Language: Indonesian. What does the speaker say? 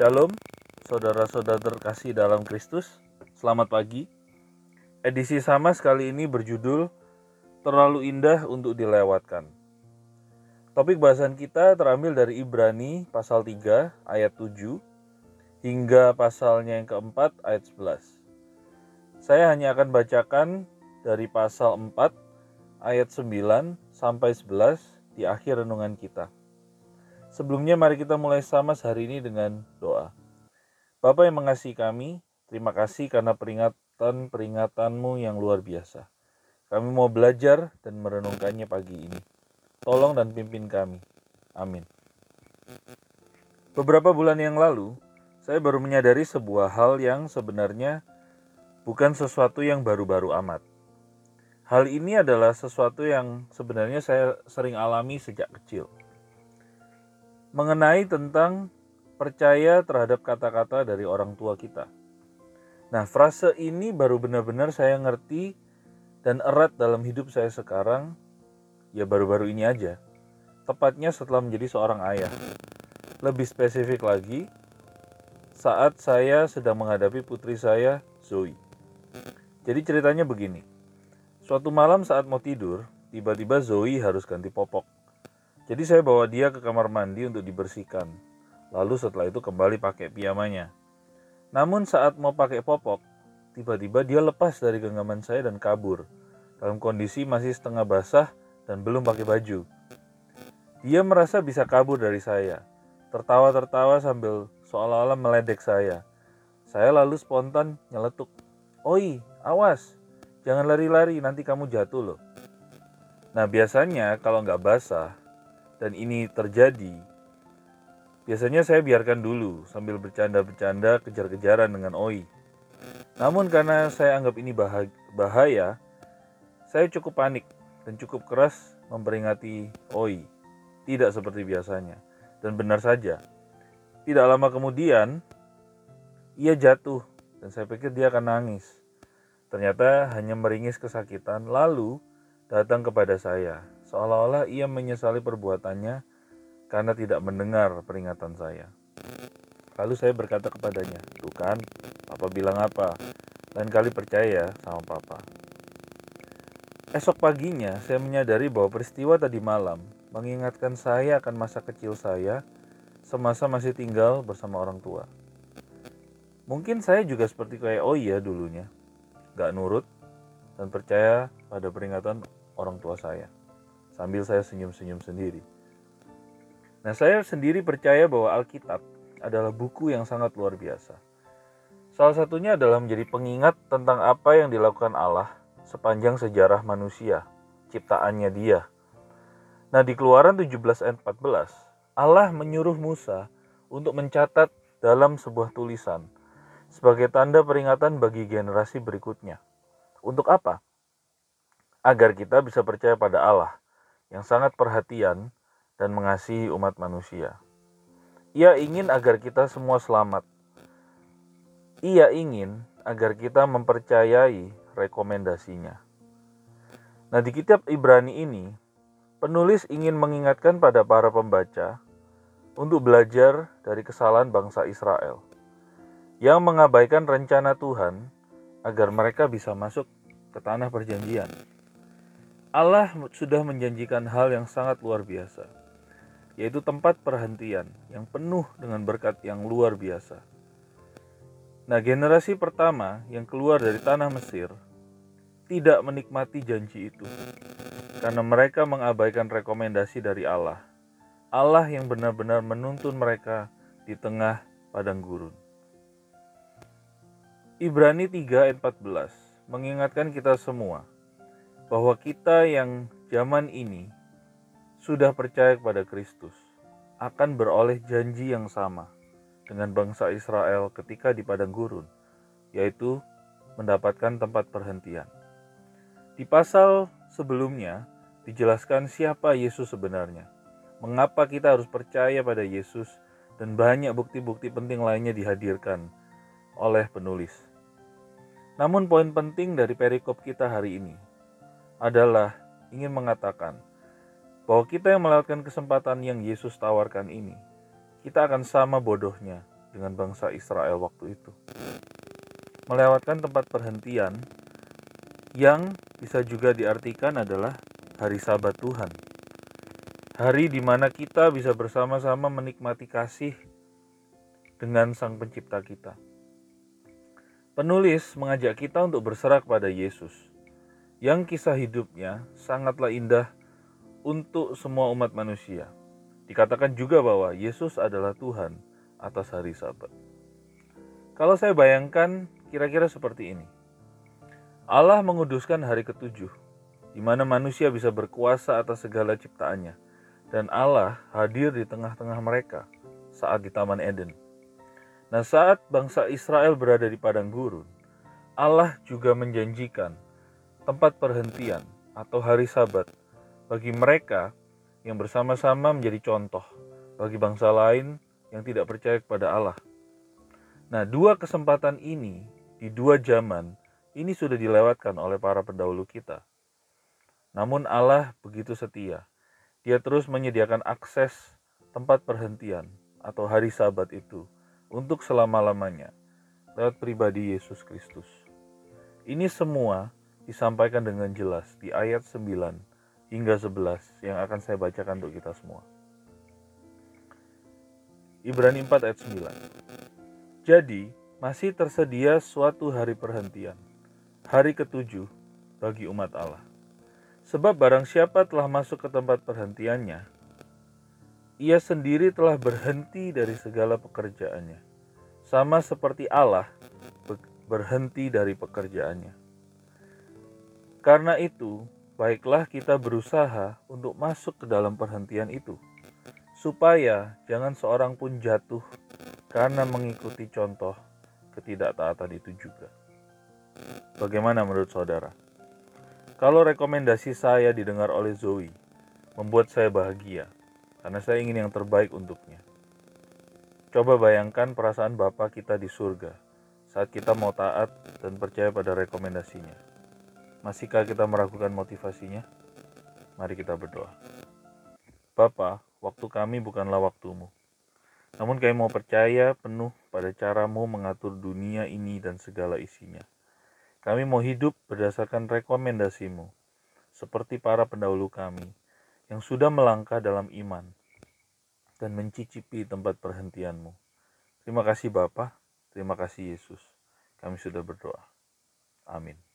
Shalom, saudara-saudara terkasih dalam Kristus. Selamat pagi. Edisi sama sekali ini berjudul Terlalu Indah untuk Dilewatkan. Topik bahasan kita terambil dari Ibrani pasal 3 ayat 7 hingga pasalnya yang keempat ayat 11. Saya hanya akan bacakan dari pasal 4 ayat 9 sampai 11 di akhir renungan kita. Sebelumnya mari kita mulai sama hari ini dengan doa. Bapak yang mengasihi kami, terima kasih karena peringatan-peringatanmu yang luar biasa. Kami mau belajar dan merenungkannya pagi ini. Tolong dan pimpin kami. Amin. Beberapa bulan yang lalu, saya baru menyadari sebuah hal yang sebenarnya bukan sesuatu yang baru-baru amat. Hal ini adalah sesuatu yang sebenarnya saya sering alami sejak kecil mengenai tentang percaya terhadap kata-kata dari orang tua kita. Nah, frase ini baru benar-benar saya ngerti dan erat dalam hidup saya sekarang, ya baru-baru ini aja. Tepatnya setelah menjadi seorang ayah. Lebih spesifik lagi, saat saya sedang menghadapi putri saya, Zoe. Jadi ceritanya begini. Suatu malam saat mau tidur, tiba-tiba Zoe harus ganti popok. Jadi saya bawa dia ke kamar mandi untuk dibersihkan. Lalu setelah itu kembali pakai piyamanya. Namun saat mau pakai popok, tiba-tiba dia lepas dari genggaman saya dan kabur. Dalam kondisi masih setengah basah dan belum pakai baju. Dia merasa bisa kabur dari saya. Tertawa-tertawa sambil seolah-olah meledek saya. Saya lalu spontan nyeletuk. Oi, awas, jangan lari-lari nanti kamu jatuh loh. Nah biasanya kalau nggak basah, dan ini terjadi, biasanya saya biarkan dulu sambil bercanda-bercanda kejar-kejaran dengan Oi. Namun karena saya anggap ini bahaya, saya cukup panik dan cukup keras memperingati Oi. Tidak seperti biasanya. Dan benar saja, tidak lama kemudian ia jatuh dan saya pikir dia akan nangis. Ternyata hanya meringis kesakitan lalu datang kepada saya seolah-olah ia menyesali perbuatannya karena tidak mendengar peringatan saya. Lalu saya berkata kepadanya, tuh kan, Papa bilang apa? Lain kali percaya sama Papa. Esok paginya, saya menyadari bahwa peristiwa tadi malam mengingatkan saya akan masa kecil saya semasa masih tinggal bersama orang tua. Mungkin saya juga seperti kayak oh iya dulunya, gak nurut dan percaya pada peringatan orang tua saya sambil saya senyum-senyum sendiri. Nah, saya sendiri percaya bahwa Alkitab adalah buku yang sangat luar biasa. Salah satunya adalah menjadi pengingat tentang apa yang dilakukan Allah sepanjang sejarah manusia, ciptaannya Dia. Nah, di Keluaran 17 ayat 14, Allah menyuruh Musa untuk mencatat dalam sebuah tulisan sebagai tanda peringatan bagi generasi berikutnya. Untuk apa? Agar kita bisa percaya pada Allah yang sangat perhatian dan mengasihi umat manusia. Ia ingin agar kita semua selamat. Ia ingin agar kita mempercayai rekomendasinya. Nah, di kitab Ibrani ini, penulis ingin mengingatkan pada para pembaca untuk belajar dari kesalahan bangsa Israel yang mengabaikan rencana Tuhan agar mereka bisa masuk ke tanah perjanjian. Allah sudah menjanjikan hal yang sangat luar biasa, yaitu tempat perhentian yang penuh dengan berkat yang luar biasa. Nah, generasi pertama yang keluar dari tanah Mesir tidak menikmati janji itu karena mereka mengabaikan rekomendasi dari Allah. Allah yang benar-benar menuntun mereka di tengah padang gurun. Ibrani 3 ayat 14 mengingatkan kita semua bahwa kita yang zaman ini sudah percaya kepada Kristus akan beroleh janji yang sama dengan bangsa Israel ketika di padang gurun, yaitu mendapatkan tempat perhentian. Di pasal sebelumnya dijelaskan siapa Yesus sebenarnya, mengapa kita harus percaya pada Yesus, dan banyak bukti-bukti penting lainnya dihadirkan oleh penulis. Namun, poin penting dari perikop kita hari ini adalah ingin mengatakan bahwa kita yang melewatkan kesempatan yang Yesus tawarkan ini, kita akan sama bodohnya dengan bangsa Israel waktu itu. Melewatkan tempat perhentian yang bisa juga diartikan adalah hari Sabat Tuhan. Hari di mana kita bisa bersama-sama menikmati kasih dengan Sang Pencipta kita. Penulis mengajak kita untuk berserah kepada Yesus, yang kisah hidupnya sangatlah indah untuk semua umat manusia. Dikatakan juga bahwa Yesus adalah Tuhan atas hari Sabat. Kalau saya bayangkan kira-kira seperti ini. Allah menguduskan hari ketujuh, di mana manusia bisa berkuasa atas segala ciptaannya, dan Allah hadir di tengah-tengah mereka saat di Taman Eden. Nah, saat bangsa Israel berada di padang gurun, Allah juga menjanjikan tempat perhentian atau hari Sabat bagi mereka yang bersama-sama menjadi contoh bagi bangsa lain yang tidak percaya kepada Allah. Nah, dua kesempatan ini di dua zaman ini sudah dilewatkan oleh para pendahulu kita. Namun Allah begitu setia. Dia terus menyediakan akses tempat perhentian atau hari sabat itu untuk selama-lamanya lewat pribadi Yesus Kristus. Ini semua disampaikan dengan jelas di ayat 9 hingga 11 yang akan saya bacakan untuk kita semua. Ibrani 4 ayat 9. Jadi, masih tersedia suatu hari perhentian, hari ketujuh bagi umat Allah. Sebab barang siapa telah masuk ke tempat perhentiannya, ia sendiri telah berhenti dari segala pekerjaannya, sama seperti Allah berhenti dari pekerjaannya. Karena itu, baiklah kita berusaha untuk masuk ke dalam perhentian itu, supaya jangan seorang pun jatuh karena mengikuti contoh ketidaktaatan itu juga. Bagaimana menurut saudara? Kalau rekomendasi saya didengar oleh Zoe, membuat saya bahagia karena saya ingin yang terbaik untuknya. Coba bayangkan perasaan Bapak kita di surga saat kita mau taat dan percaya pada rekomendasinya. Masihkah kita meragukan motivasinya? Mari kita berdoa. Bapa, waktu kami bukanlah waktumu. Namun kami mau percaya penuh pada caramu mengatur dunia ini dan segala isinya. Kami mau hidup berdasarkan rekomendasimu, seperti para pendahulu kami yang sudah melangkah dalam iman dan mencicipi tempat perhentianmu. Terima kasih Bapa, terima kasih Yesus. Kami sudah berdoa. Amin.